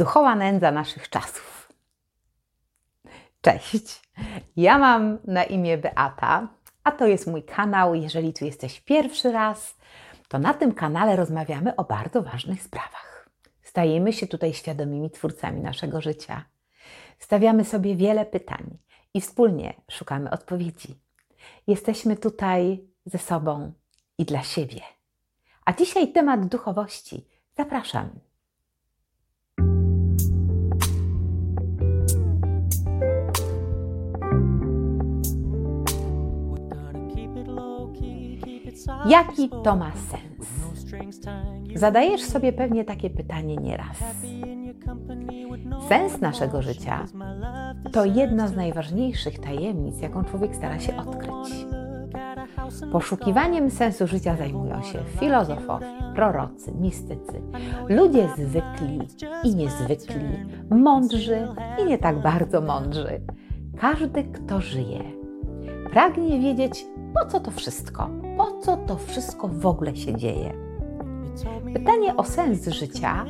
duchowa nędza naszych czasów. Cześć, ja mam na imię Beata, a to jest mój kanał. Jeżeli tu jesteś pierwszy raz, to na tym kanale rozmawiamy o bardzo ważnych sprawach. Stajemy się tutaj świadomymi twórcami naszego życia. Stawiamy sobie wiele pytań i wspólnie szukamy odpowiedzi. Jesteśmy tutaj ze sobą i dla siebie. A dzisiaj temat duchowości. Zapraszam. Jaki to ma sens? Zadajesz sobie pewnie takie pytanie nieraz. Sens naszego życia to jedna z najważniejszych tajemnic, jaką człowiek stara się odkryć. Poszukiwaniem sensu życia zajmują się filozofowie, prorocy, mistycy, ludzie zwykli i niezwykli, mądrzy i nie tak bardzo mądrzy. Każdy, kto żyje, pragnie wiedzieć, po co to wszystko, po co to wszystko w ogóle się dzieje. Pytanie o sens życia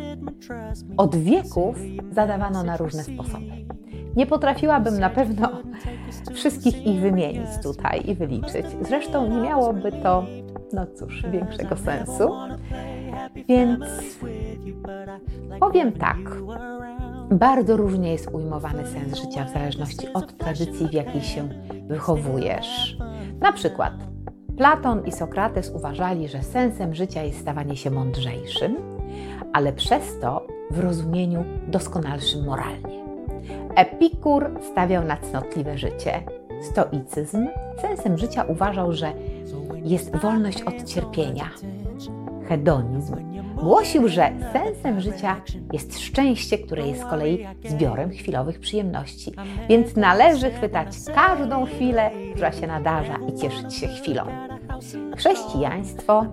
od wieków zadawano na różne sposoby. Nie potrafiłabym na pewno wszystkich ich wymienić tutaj i wyliczyć. Zresztą nie miałoby to, no cóż, większego sensu. Więc powiem tak. Bardzo różnie jest ujmowany sens życia w zależności od tradycji, w jakiej się wychowujesz. Na przykład Platon i Sokrates uważali, że sensem życia jest stawanie się mądrzejszym, ale przez to w rozumieniu doskonalszym moralnie. Epikur stawiał na cnotliwe życie. Stoicyzm sensem życia uważał, że jest wolność od cierpienia. Hedonizm głosił, że sensem życia jest szczęście, które jest z kolei zbiorem chwilowych przyjemności, więc należy chwytać każdą chwilę, która się nadarza i cieszyć się chwilą. Chrześcijaństwo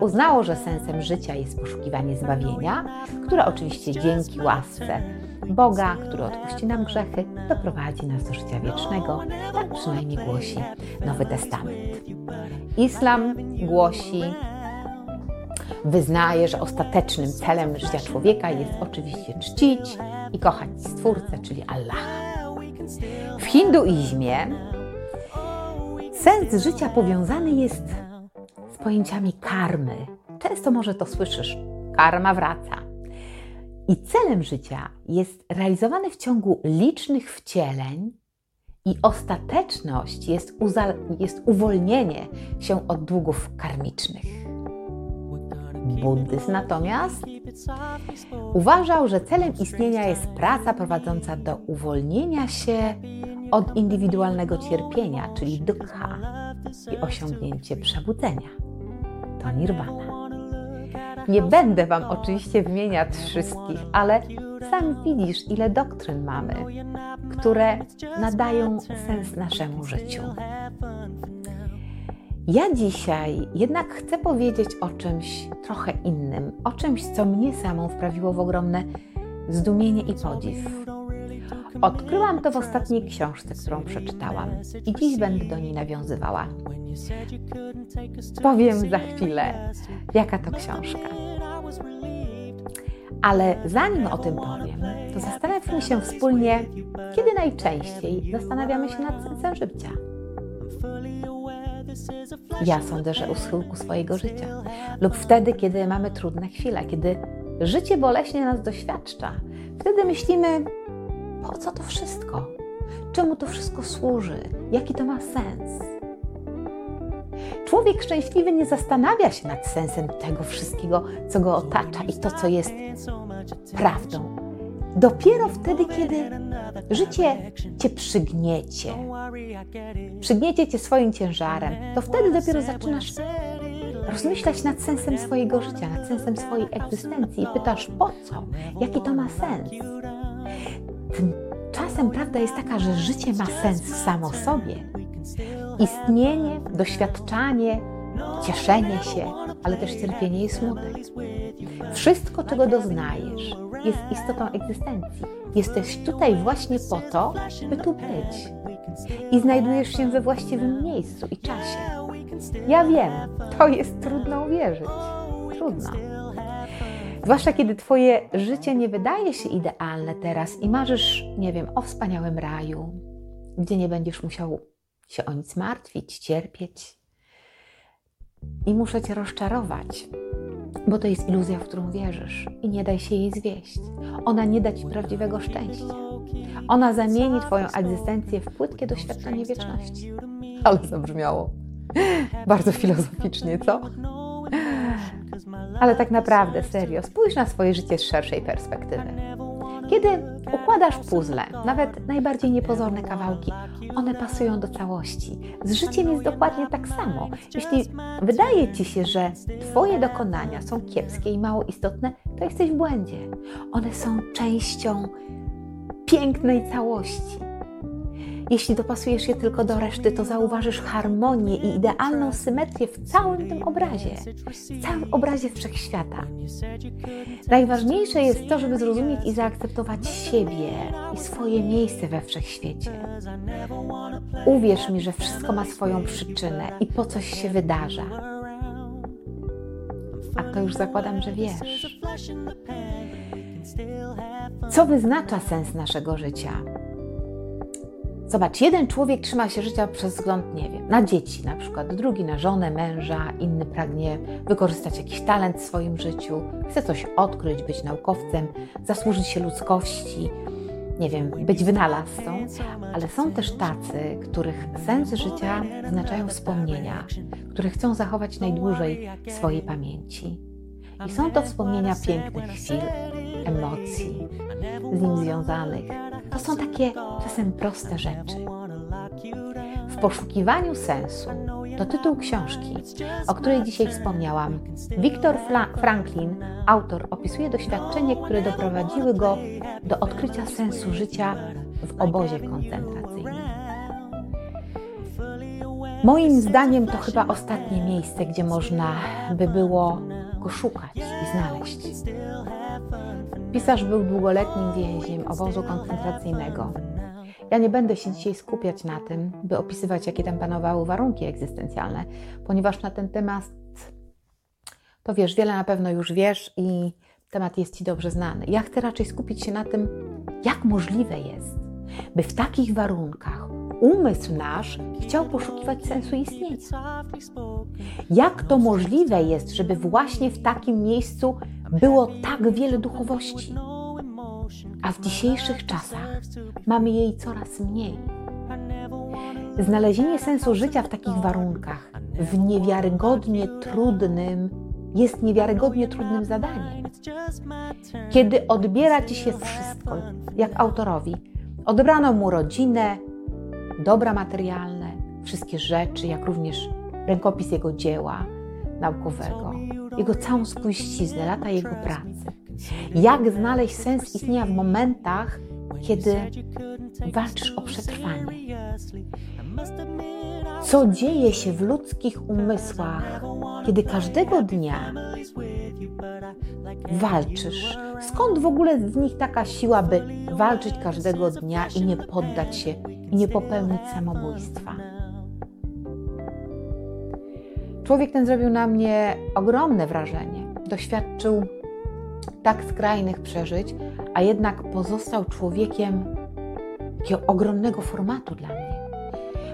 uznało, że sensem życia jest poszukiwanie zbawienia, które oczywiście dzięki łasce Boga, który odpuści nam grzechy, doprowadzi nas do życia wiecznego, tak przynajmniej głosi Nowy Testament. Islam głosi, wyznaje, że ostatecznym celem życia człowieka jest oczywiście czcić i kochać Stwórcę, czyli Allaha. W hinduizmie sens życia powiązany jest z pojęciami karmy. Często może to słyszysz. Karma wraca. I celem życia jest realizowany w ciągu licznych wcieleń, i ostateczność jest, jest uwolnienie się od długów karmicznych. Buddyzm natomiast uważał, że celem istnienia jest praca prowadząca do uwolnienia się od indywidualnego cierpienia, czyli dukkha i osiągnięcie przebudzenia. To nirvana. Nie będę Wam oczywiście wymieniać wszystkich, ale sam widzisz, ile doktryn mamy, które nadają sens naszemu życiu. Ja dzisiaj jednak chcę powiedzieć o czymś trochę innym, o czymś, co mnie samą wprawiło w ogromne zdumienie i podziw. Odkryłam to w ostatniej książce, którą przeczytałam i dziś będę do niej nawiązywała. Powiem za chwilę, jaka to książka. Ale zanim o tym powiem, to zastanówmy się wspólnie, kiedy najczęściej zastanawiamy się nad sensem życia. Ja sądzę, że u schyłku swojego życia lub wtedy, kiedy mamy trudne chwile, kiedy życie boleśnie nas doświadcza. Wtedy myślimy, po co to wszystko? Czemu to wszystko służy? Jaki to ma sens? Człowiek szczęśliwy nie zastanawia się nad sensem tego wszystkiego, co go otacza i to, co jest prawdą. Dopiero wtedy, kiedy życie cię przygniecie, przygniecie cię swoim ciężarem, to wtedy dopiero zaczynasz rozmyślać nad sensem swojego życia, nad sensem swojej egzystencji i pytasz po co, jaki to ma sens. Tymczasem prawda jest taka, że życie ma sens samo sobie. Istnienie, doświadczanie, cieszenie się, ale też cierpienie i smutek. Wszystko, czego doznajesz, jest istotą egzystencji. Jesteś tutaj właśnie po to, by tu być. I znajdujesz się we właściwym miejscu i czasie. Ja wiem, to jest trudno uwierzyć. Trudno. Zwłaszcza kiedy Twoje życie nie wydaje się idealne teraz i marzysz, nie wiem, o wspaniałym raju, gdzie nie będziesz musiał się o nic martwić, cierpieć. I muszę Cię rozczarować, bo to jest iluzja, w którą wierzysz i nie daj się jej zwieść. Ona nie da Ci prawdziwego szczęścia. Ona zamieni Twoją egzystencję w płytkie doświadczenie wieczności. Ale zabrzmiało bardzo filozoficznie, co? Ale tak naprawdę, serio, spójrz na swoje życie z szerszej perspektywy. Kiedy układasz puzzle, nawet najbardziej niepozorne kawałki, one pasują do całości. Z życiem jest dokładnie tak samo. Jeśli wydaje ci się, że Twoje dokonania są kiepskie i mało istotne, to jesteś w błędzie. One są częścią pięknej całości. Jeśli dopasujesz je tylko do reszty, to zauważysz harmonię i idealną symetrię w całym tym obrazie, w całym obrazie wszechświata. Najważniejsze jest to, żeby zrozumieć i zaakceptować siebie i swoje miejsce we wszechświecie. Uwierz mi, że wszystko ma swoją przyczynę i po coś się wydarza. A to już zakładam, że wiesz. Co wyznacza sens naszego życia? Zobacz, jeden człowiek trzyma się życia przez wzgląd, nie wiem, na dzieci na przykład, drugi na żonę, męża, inny pragnie wykorzystać jakiś talent w swoim życiu, chce coś odkryć, być naukowcem, zasłużyć się ludzkości, nie wiem, być wynalazcą, ale są też tacy, których sens życia wyznaczają wspomnienia, które chcą zachować najdłużej w swojej pamięci. I są to wspomnienia pięknych chwil, emocji z nim związanych, to są takie czasem proste rzeczy. W poszukiwaniu sensu to tytuł książki, o której dzisiaj wspomniałam. Viktor Franklin, autor, opisuje doświadczenie, które doprowadziły go do odkrycia sensu życia w obozie koncentracyjnym. Moim zdaniem to chyba ostatnie miejsce, gdzie można by było go szukać i znaleźć. Pisarz był długoletnim więźniem obozu koncentracyjnego. Ja nie będę się dzisiaj skupiać na tym, by opisywać, jakie tam panowały warunki egzystencjalne, ponieważ na ten temat, to wiesz, wiele na pewno już wiesz i temat jest Ci dobrze znany. Ja chcę raczej skupić się na tym, jak możliwe jest, by w takich warunkach umysł nasz chciał poszukiwać sensu istnienia. Jak to możliwe jest, żeby właśnie w takim miejscu było tak wiele duchowości, a w dzisiejszych czasach mamy jej coraz mniej? Znalezienie sensu życia w takich warunkach, w niewiarygodnie trudnym, jest niewiarygodnie trudnym zadaniem. Kiedy odbiera ci się wszystko, jak autorowi, odebrano mu rodzinę, dobra materialne, wszystkie rzeczy, jak również rękopis jego dzieła naukowego, jego całą spuściznę, lata jego pracy. Jak znaleźć sens istnienia w momentach, kiedy walczysz o przetrwanie? Co dzieje się w ludzkich umysłach, kiedy każdego dnia walczysz? Skąd w ogóle w nich taka siła, by walczyć każdego dnia i nie poddać się i nie popełnić samobójstwa? Człowiek ten zrobił na mnie ogromne wrażenie. Doświadczył tak skrajnych przeżyć, a jednak pozostał człowiekiem takiego ogromnego formatu dla mnie,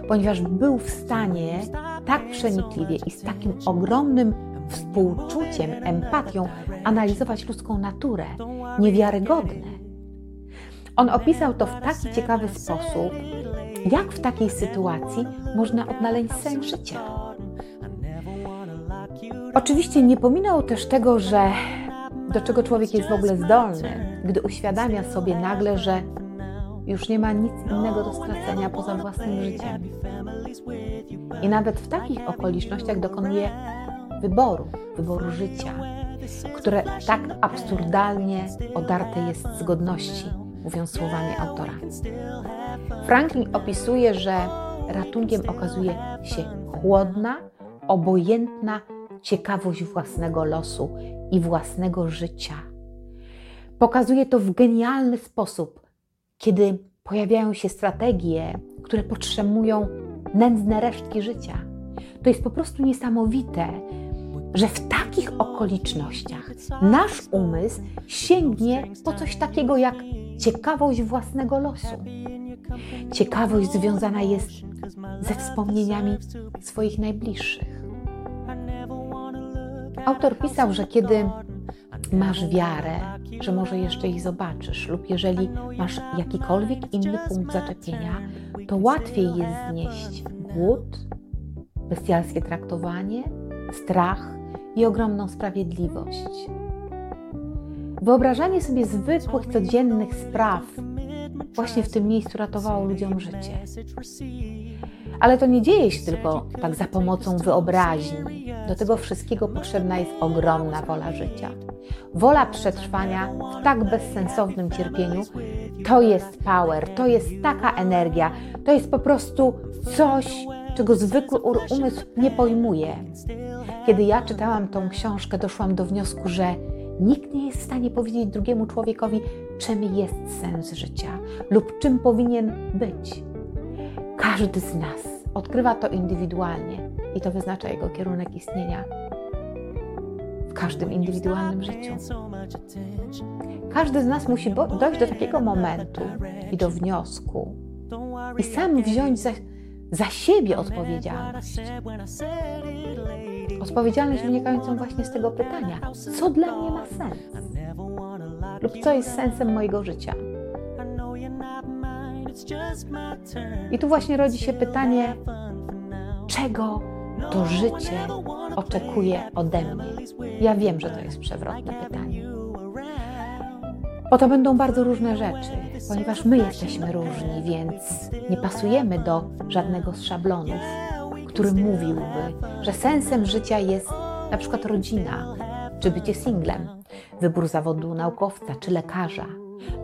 ponieważ był w stanie tak przenikliwie i z takim ogromnym współczuciem, empatią analizować ludzką naturę. Niewiarygodne. On opisał to w taki ciekawy sposób, jak w takiej sytuacji można odnaleźć sens życia. Oczywiście nie pominął też tego, że do czego człowiek jest w ogóle zdolny, gdy uświadamia sobie nagle, że już nie ma nic innego do stracenia poza własnym życiem. I nawet w takich okolicznościach dokonuje wyboru, wyboru życia, które tak absurdalnie odarte jest z godności, mówiąc słowami autora. Franklin opisuje, że ratunkiem okazuje się chłodna, obojętna ciekawość własnego losu i własnego życia. Pokazuje to w genialny sposób, kiedy pojawiają się strategie, które podtrzymują nędzne resztki życia. To jest po prostu niesamowite, że w takich okolicznościach nasz umysł sięgnie po coś takiego jak ciekawość własnego losu. Ciekawość związana jest ze wspomnieniami swoich najbliższych. Autor pisał, że kiedy masz wiarę, że może jeszcze ich zobaczysz, lub jeżeli masz jakikolwiek inny punkt zaczepienia, to łatwiej jest znieść głód, bestialskie traktowanie, strach i ogromną sprawiedliwość. Wyobrażanie sobie zwykłych, codziennych spraw właśnie w tym miejscu ratowało ludziom życie. Ale to nie dzieje się tylko tak za pomocą wyobraźni. Do tego wszystkiego potrzebna jest ogromna wola życia. Wola przetrwania w tak bezsensownym cierpieniu to jest power, to jest taka energia, to jest po prostu coś, czego zwykły umysł nie pojmuje. Kiedy ja czytałam tą książkę, doszłam do wniosku, że nikt nie jest w stanie powiedzieć drugiemu człowiekowi, czym jest sens życia lub czym powinien być. Każdy z nas odkrywa to indywidualnie i to wyznacza jego kierunek istnienia w każdym indywidualnym życiu. Każdy z nas musi dojść do takiego momentu i do wniosku i sam wziąć za, za siebie odpowiedzialność. Odpowiedzialność wynikającą właśnie z tego pytania, co dla mnie ma sens? Lub co jest sensem mojego życia? I tu właśnie rodzi się pytanie, czego to życie oczekuje ode mnie? Ja wiem, że to jest przewrotne pytanie. Bo to będą bardzo różne rzeczy, ponieważ my jesteśmy różni, więc nie pasujemy do żadnego z szablonów, który mówiłby, że sensem życia jest na przykład rodzina, czy bycie singlem, wybór zawodu naukowca czy lekarza,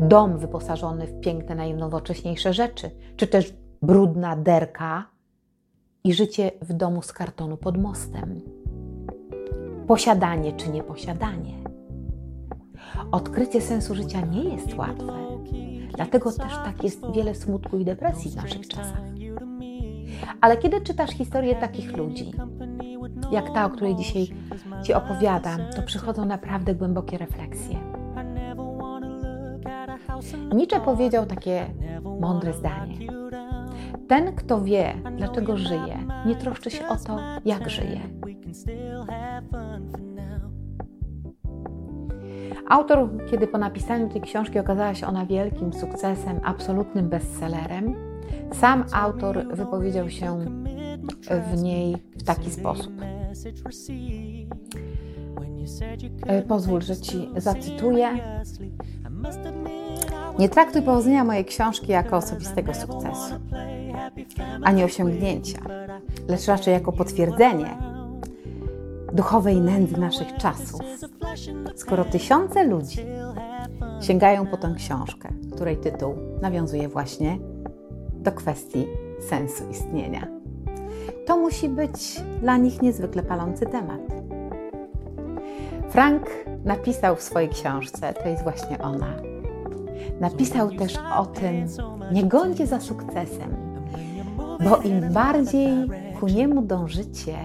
dom wyposażony w piękne, najnowocześniejsze rzeczy, czy też brudna derka i życie w domu z kartonu pod mostem. Posiadanie czy nieposiadanie. Odkrycie sensu życia nie jest łatwe. Dlatego też tak jest wiele smutku i depresji w naszych czasach. Ale kiedy czytasz historię takich ludzi, jak ta, o której dzisiaj Ci opowiadam, to przychodzą naprawdę głębokie refleksje. Nietzsche powiedział takie mądre zdanie. Ten, kto wie, dlaczego żyje, nie troszczy się o to, jak żyje. Autor, kiedy po napisaniu tej książki okazała się ona wielkim sukcesem, absolutnym bestsellerem, sam autor wypowiedział się w niej w taki sposób. E, pozwól, że Ci zacytuję. Nie traktuj powodzenia mojej książki jako osobistego sukcesu, ani osiągnięcia, lecz raczej jako potwierdzenie duchowej nędzy naszych czasów. Skoro tysiące ludzi sięgają po tę książkę, której tytuł nawiązuje właśnie do kwestii sensu istnienia, to musi być dla nich niezwykle palący temat. Frank napisał w swojej książce, to jest właśnie ona, napisał też o tym, nie gądźcie za sukcesem, bo im bardziej ku niemu dążycie,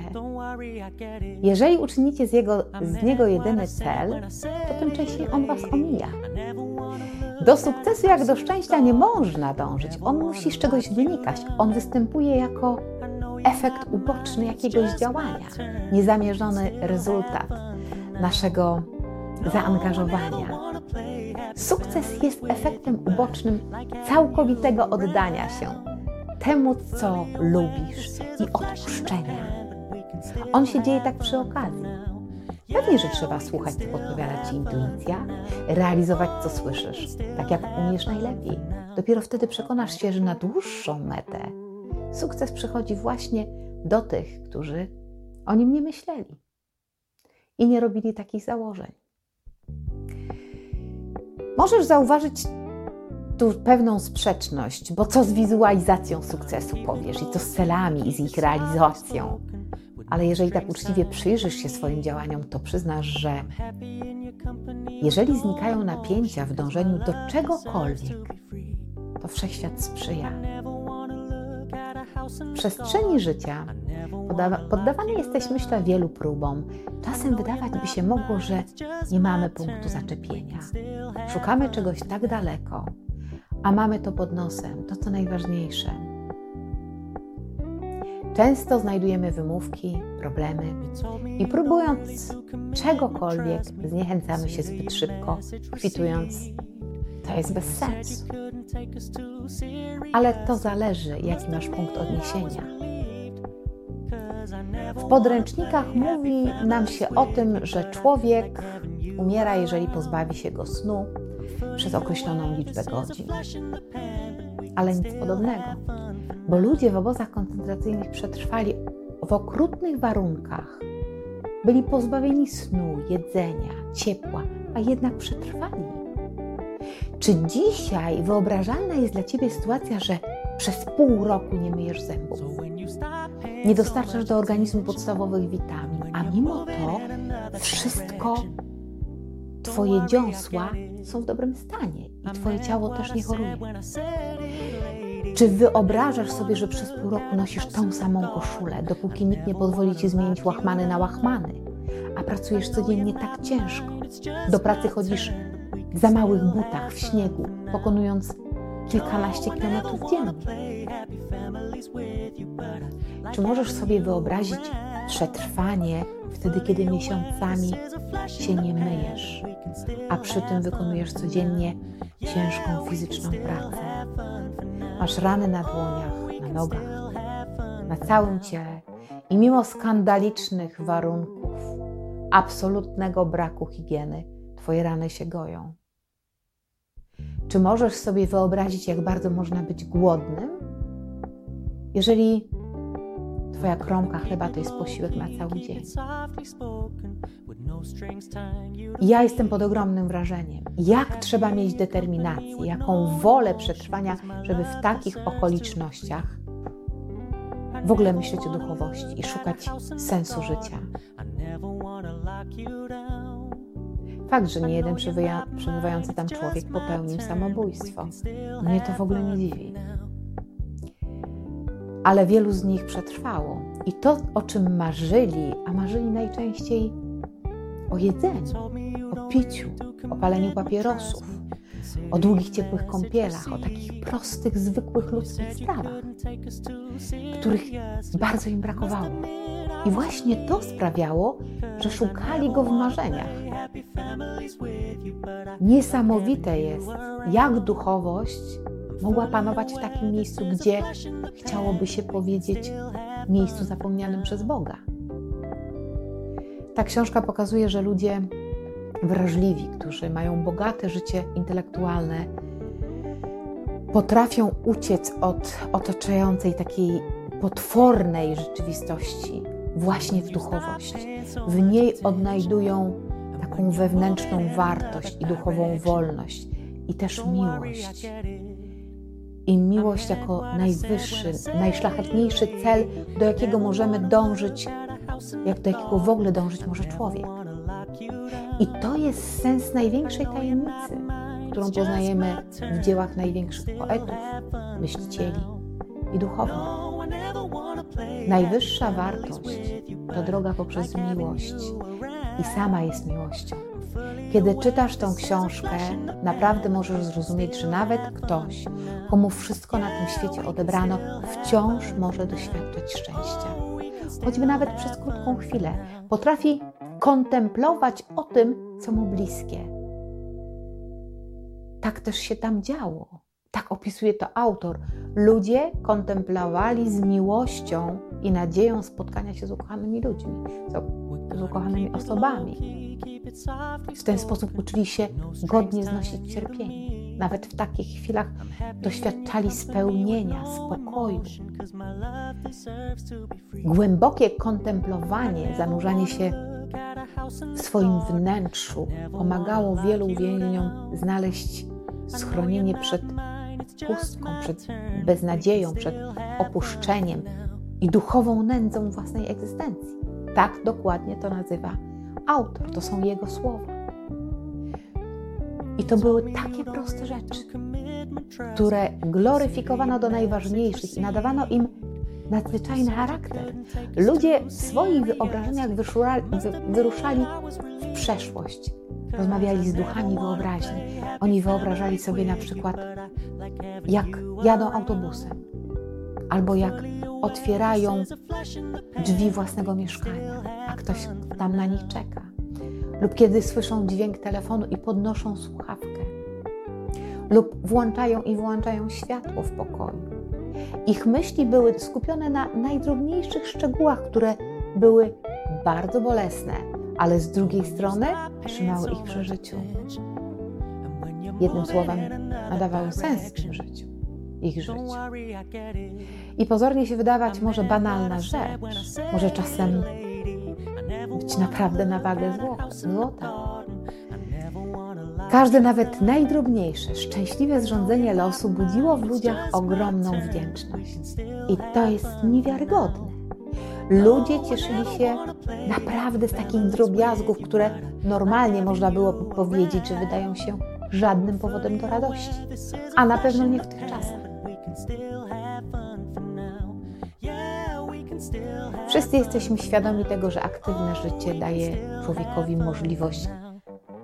jeżeli uczynicie z, jego, z niego jedyny cel, to tym częściej on was omija. Do sukcesu jak do szczęścia nie można dążyć. On musi z czegoś wynikać. On występuje jako efekt uboczny jakiegoś działania, niezamierzony rezultat naszego zaangażowania. Sukces jest efektem ubocznym całkowitego oddania się temu, co lubisz i odpuszczenia. On się dzieje tak przy okazji. Pewnie, że trzeba słuchać, co podpowiada Ci intuicja, realizować, co słyszysz, tak jak umiesz najlepiej. Dopiero wtedy przekonasz się, że na dłuższą metę sukces przychodzi właśnie do tych, którzy o nim nie myśleli i nie robili takich założeń. Możesz zauważyć tu pewną sprzeczność, bo co z wizualizacją sukcesu powiesz i co z celami i z ich realizacją? Ale jeżeli tak uczciwie przyjrzysz się swoim działaniom, to przyznasz, że jeżeli znikają napięcia w dążeniu do czegokolwiek, to wszechświat sprzyja. Przestrzeni życia poddawani jesteśmy, myślę, wielu próbom. Czasem wydawać by się mogło, że nie mamy punktu zaczepienia. Szukamy czegoś tak daleko, a mamy to pod nosem, to co najważniejsze. Często znajdujemy wymówki, problemy i próbując czegokolwiek, zniechęcamy się zbyt szybko, kwitując, to jest bez sensu. Ale to zależy, jaki masz punkt odniesienia. W podręcznikach mówi nam się o tym, że człowiek umiera, jeżeli pozbawi się go snu przez określoną liczbę godzin. Ale nic podobnego, bo ludzie w obozach koncentracyjnych przetrwali w okrutnych warunkach. Byli pozbawieni snu, jedzenia, ciepła, a jednak przetrwali. Czy dzisiaj wyobrażalna jest dla Ciebie sytuacja, że przez pół roku nie myjesz zębów? Nie dostarczasz do organizmu podstawowych witamin, a mimo to wszystko Twoje dziąsła są w dobrym stanie i Twoje ciało też nie choruje. Czy wyobrażasz sobie, że przez pół roku nosisz tą samą koszulę, dopóki nikt nie pozwoli Ci zmienić łachmany na łachmany, a pracujesz codziennie tak ciężko? Do pracy chodzisz za małych butach w śniegu, pokonując kilkanaście kilometrów dziennie. Czy możesz sobie wyobrazić przetrwanie wtedy, kiedy miesiącami się nie myjesz, a przy tym wykonujesz codziennie ciężką fizyczną pracę? Masz rany na dłoniach, na nogach, na całym ciele i mimo skandalicznych warunków, absolutnego braku higieny, Twoje rany się goją. Czy możesz sobie wyobrazić, jak bardzo można być głodnym, jeżeli Twoja kromka chleba to jest posiłek na cały dzień? Ja jestem pod ogromnym wrażeniem, jak trzeba mieć determinację, jaką wolę przetrwania, żeby w takich okolicznościach w ogóle myśleć o duchowości i szukać sensu życia. Fakt, że nie jeden przebywający tam człowiek popełnił samobójstwo. Mnie to w ogóle nie dziwi. Ale wielu z nich przetrwało. I to, o czym marzyli, a marzyli najczęściej o jedzeniu, o piciu, o paleniu papierosów, o długich, ciepłych kąpielach, o takich prostych, zwykłych ludzkich sprawach, których bardzo im brakowało. I właśnie to sprawiało, że szukali go w marzeniach. Niesamowite jest, jak duchowość mogła panować w takim miejscu, gdzie chciałoby się powiedzieć miejscu zapomnianym przez Boga. Ta książka pokazuje, że ludzie wrażliwi, którzy mają bogate życie intelektualne, potrafią uciec od otaczającej takiej potwornej rzeczywistości właśnie w duchowość. W niej odnajdują taką wewnętrzną wartość i duchową wolność, i też miłość. I miłość jako najwyższy, najszlachetniejszy cel, do jakiego możemy dążyć, jak do jakiego w ogóle dążyć może człowiek. I to jest sens największej tajemnicy, którą poznajemy w dziełach największych poetów, myślicieli i duchownych. Najwyższa wartość to droga poprzez miłość i sama jest miłością. Kiedy czytasz tą książkę, naprawdę możesz zrozumieć, że nawet ktoś, komu wszystko na tym świecie odebrano, wciąż może doświadczać szczęścia. Choćby nawet przez krótką chwilę potrafi kontemplować o tym, co mu bliskie. Tak też się tam działo. Tak opisuje to autor. Ludzie kontemplowali z miłością i nadzieją spotkania się z ukochanymi ludźmi, z ukochanymi osobami. W ten sposób uczyli się godnie znosić cierpienie. Nawet w takich chwilach doświadczali spełnienia, spokoju. Głębokie kontemplowanie, zanurzanie się w swoim wnętrzu pomagało wielu więźniom znaleźć schronienie przed pustką, przed beznadzieją, przed opuszczeniem i duchową nędzą własnej egzystencji. Tak dokładnie to nazywa autor, to są jego słowa. I to były takie proste rzeczy, które gloryfikowano do najważniejszych i nadawano im nadzwyczajny charakter. Ludzie w swoich wyobrażeniach wyruszali w przeszłość. Rozmawiali z duchami wyobraźni. Oni wyobrażali sobie na przykład, jak jadą autobusem, albo jak otwierają drzwi własnego mieszkania, a ktoś tam na nich czeka, lub kiedy słyszą dźwięk telefonu i podnoszą słuchawkę, lub włączają i włączają światło w pokoju. Ich myśli były skupione na najdrobniejszych szczegółach, które były bardzo bolesne, ale z drugiej strony trzymały ich przy życiu. Jednym słowem, nadawały sens im życiu, ich życiu. I pozornie się wydawać może banalna rzecz, może czasem być naprawdę na wagę złota. Każde, nawet najdrobniejsze, szczęśliwe zrządzenie losu budziło w ludziach ogromną wdzięczność. I to jest niewiarygodne. Ludzie cieszyli się naprawdę z takich drobiazgów, które normalnie można było powiedzieć, że wydają się żadnym powodem do radości, a na pewno nie w tych czasach. Wszyscy jesteśmy świadomi tego, że aktywne życie daje człowiekowi możliwość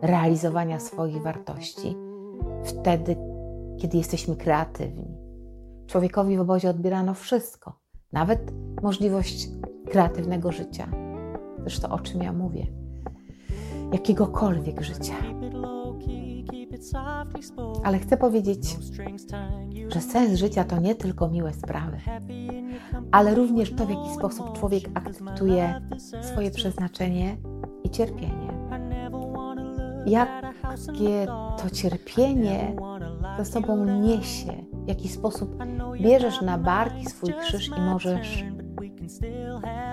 realizowania swoich wartości wtedy, kiedy jesteśmy kreatywni. Człowiekowi w obozie odbierano wszystko, nawet możliwość kreatywnego życia. Zresztą o czym ja mówię? Jakiegokolwiek życia. Ale chcę powiedzieć, że sens życia to nie tylko miłe sprawy, ale również to, w jaki sposób człowiek akceptuje swoje przeznaczenie i cierpienie. Jakie to cierpienie ze sobą niesie, w jaki sposób bierzesz na barki swój krzyż i możesz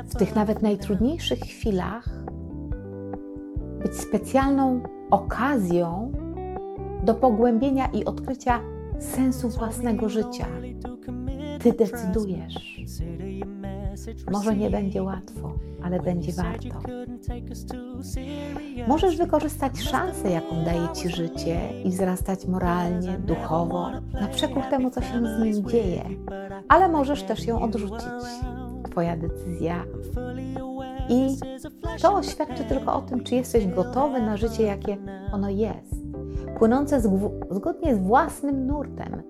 w tych nawet najtrudniejszych chwilach być specjalną okazją do pogłębienia i odkrycia sensu własnego życia. Ty decydujesz. Może nie będzie łatwo, ale będzie warto. Możesz wykorzystać szansę, jaką daje Ci życie i wzrastać moralnie, duchowo, na przekór temu, co się z nim dzieje, ale możesz też ją odrzucić. Twoja decyzja. I to świadczy tylko o tym, czy jesteś gotowy na życie, jakie ono jest, płynące zgodnie z własnym nurtem.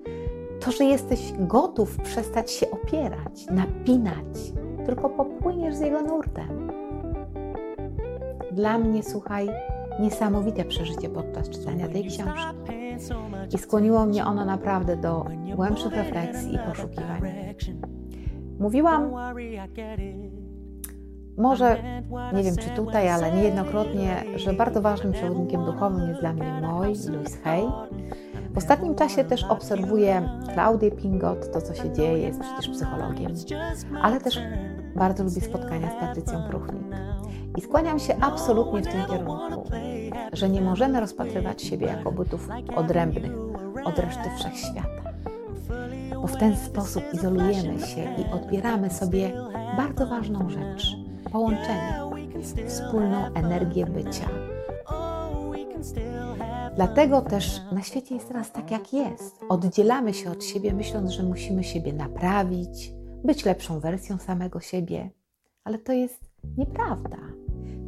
To, że jesteś gotów przestać się opierać, napinać, tylko popłyniesz z jego nurtem. Dla mnie, słuchaj, niesamowite przeżycie podczas czytania tej książki. I skłoniło mnie ono naprawdę do głębszych refleksji i poszukiwań. Mówiłam, może nie wiem czy tutaj, ale niejednokrotnie, że bardzo ważnym przewodnikiem duchowym jest dla mnie mój Louis Hay. W ostatnim czasie też obserwuję Klaudię Pingot, to co się dzieje, jest przecież psychologiem, ale też bardzo lubię spotkania z Patrycją Pruchnik. I skłaniam się absolutnie w tym kierunku, że nie możemy rozpatrywać siebie jako bytów odrębnych od reszty wszechświata bo w ten sposób izolujemy się i odbieramy sobie bardzo ważną rzecz połączenie, wspólną energię bycia. Dlatego też na świecie jest teraz tak, jak jest. Oddzielamy się od siebie, myśląc, że musimy siebie naprawić, być lepszą wersją samego siebie. Ale to jest nieprawda.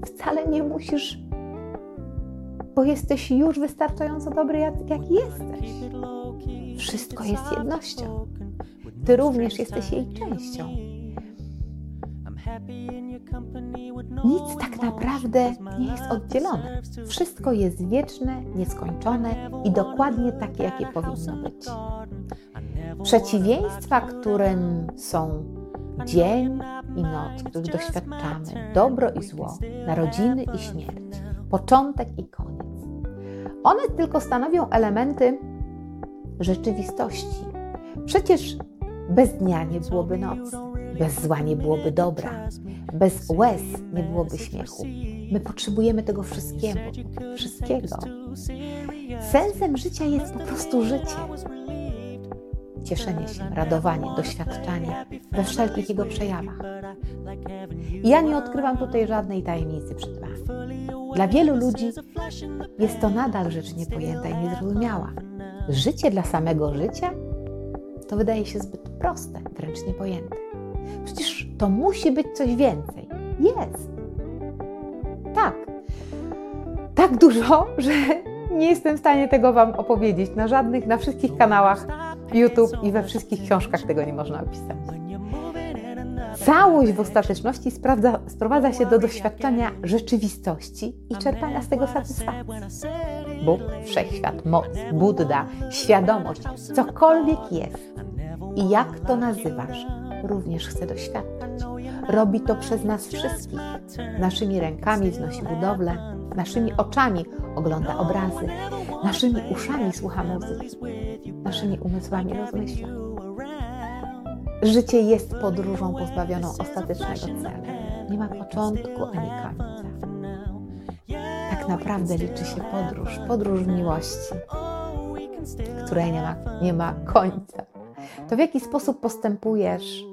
Wcale nie musisz, bo jesteś już wystarczająco dobry, jak, jak jesteś. Wszystko jest jednością. Ty również jesteś jej częścią. Nic tak naprawdę nie jest oddzielone. Wszystko jest wieczne, nieskończone i dokładnie takie, jakie powinno być. Przeciwieństwa, którym są dzień i noc, których doświadczamy, dobro i zło, narodziny i śmierć, początek i koniec. One tylko stanowią elementy rzeczywistości. Przecież bez dnia nie byłoby nocy, bez zła nie byłoby dobra, bez łez nie byłoby śmiechu. My potrzebujemy tego wszystkiego. wszystkiego. Sensem życia jest po prostu życie. Cieszenie się, radowanie, doświadczanie we wszelkich jego przejawach. Ja nie odkrywam tutaj żadnej tajemnicy przed Wami. Dla wielu ludzi jest to nadal rzecz niepojęta i niezrozumiała. Życie dla samego życia to wydaje się zbyt proste, wręcz niepojęte. Przecież to musi być coś więcej. Jest. Tak. Tak dużo, że nie jestem w stanie tego Wam opowiedzieć. Na żadnych, na wszystkich kanałach YouTube i we wszystkich książkach tego nie można opisać. Całość w ostateczności sprawdza, sprowadza się do doświadczenia rzeczywistości i czerpania z tego satysfakcji. Bóg, wszechświat, moc, Buddha, świadomość, cokolwiek jest i jak to nazywasz, również chce doświadczać. Robi to przez nas wszystkich. Naszymi rękami wznosi budowlę, naszymi oczami ogląda obrazy, naszymi uszami słucha muzyki, naszymi umysłami rozmyśla. Życie jest podróżą pozbawioną ostatecznego celu. Nie ma początku ani końca. Tak naprawdę liczy się podróż, podróż miłości, której nie ma, nie ma końca. To w jaki sposób postępujesz,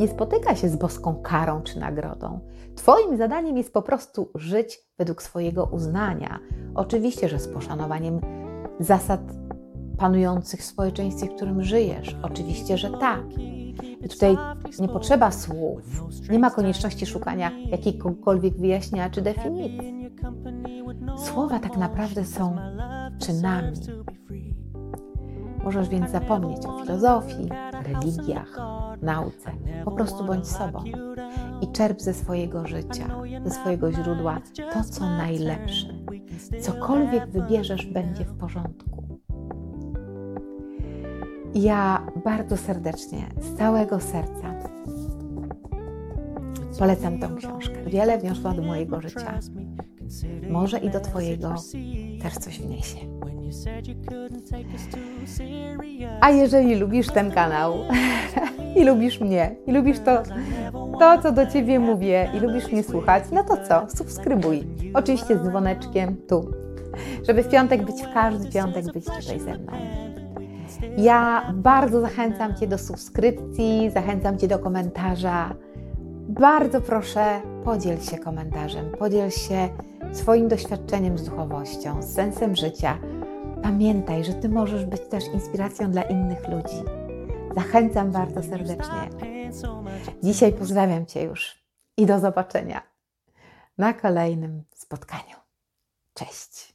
nie spotyka się z boską karą czy nagrodą. Twoim zadaniem jest po prostu żyć według swojego uznania. Oczywiście, że z poszanowaniem zasad panujących w społeczeństwie, w którym żyjesz. Oczywiście, że tak. I tutaj nie potrzeba słów, nie ma konieczności szukania jakiegokolwiek wyjaśnienia czy definicji. Słowa tak naprawdę są czynami. Możesz więc zapomnieć o filozofii, religiach, nauce. Po prostu bądź sobą i czerp ze swojego życia, ze swojego źródła to, co najlepsze. Cokolwiek wybierzesz, będzie w porządku. Ja bardzo serdecznie, z całego serca polecam tę książkę. Wiele wniosła do mojego życia. Może i do Twojego też coś wniesie. A jeżeli lubisz ten kanał i lubisz mnie, i lubisz to, to, co do Ciebie mówię, i lubisz mnie słuchać, no to co? Subskrybuj. Oczywiście z dzwoneczkiem tu, żeby w piątek być, w każdy piątek być tutaj ze mną. Ja bardzo zachęcam Cię do subskrypcji, zachęcam Cię do komentarza. Bardzo proszę, podziel się komentarzem, podziel się swoim doświadczeniem z duchowością, z sensem życia. Pamiętaj, że Ty możesz być też inspiracją dla innych ludzi. Zachęcam bardzo serdecznie. Dzisiaj pozdrawiam Cię już i do zobaczenia na kolejnym spotkaniu. Cześć.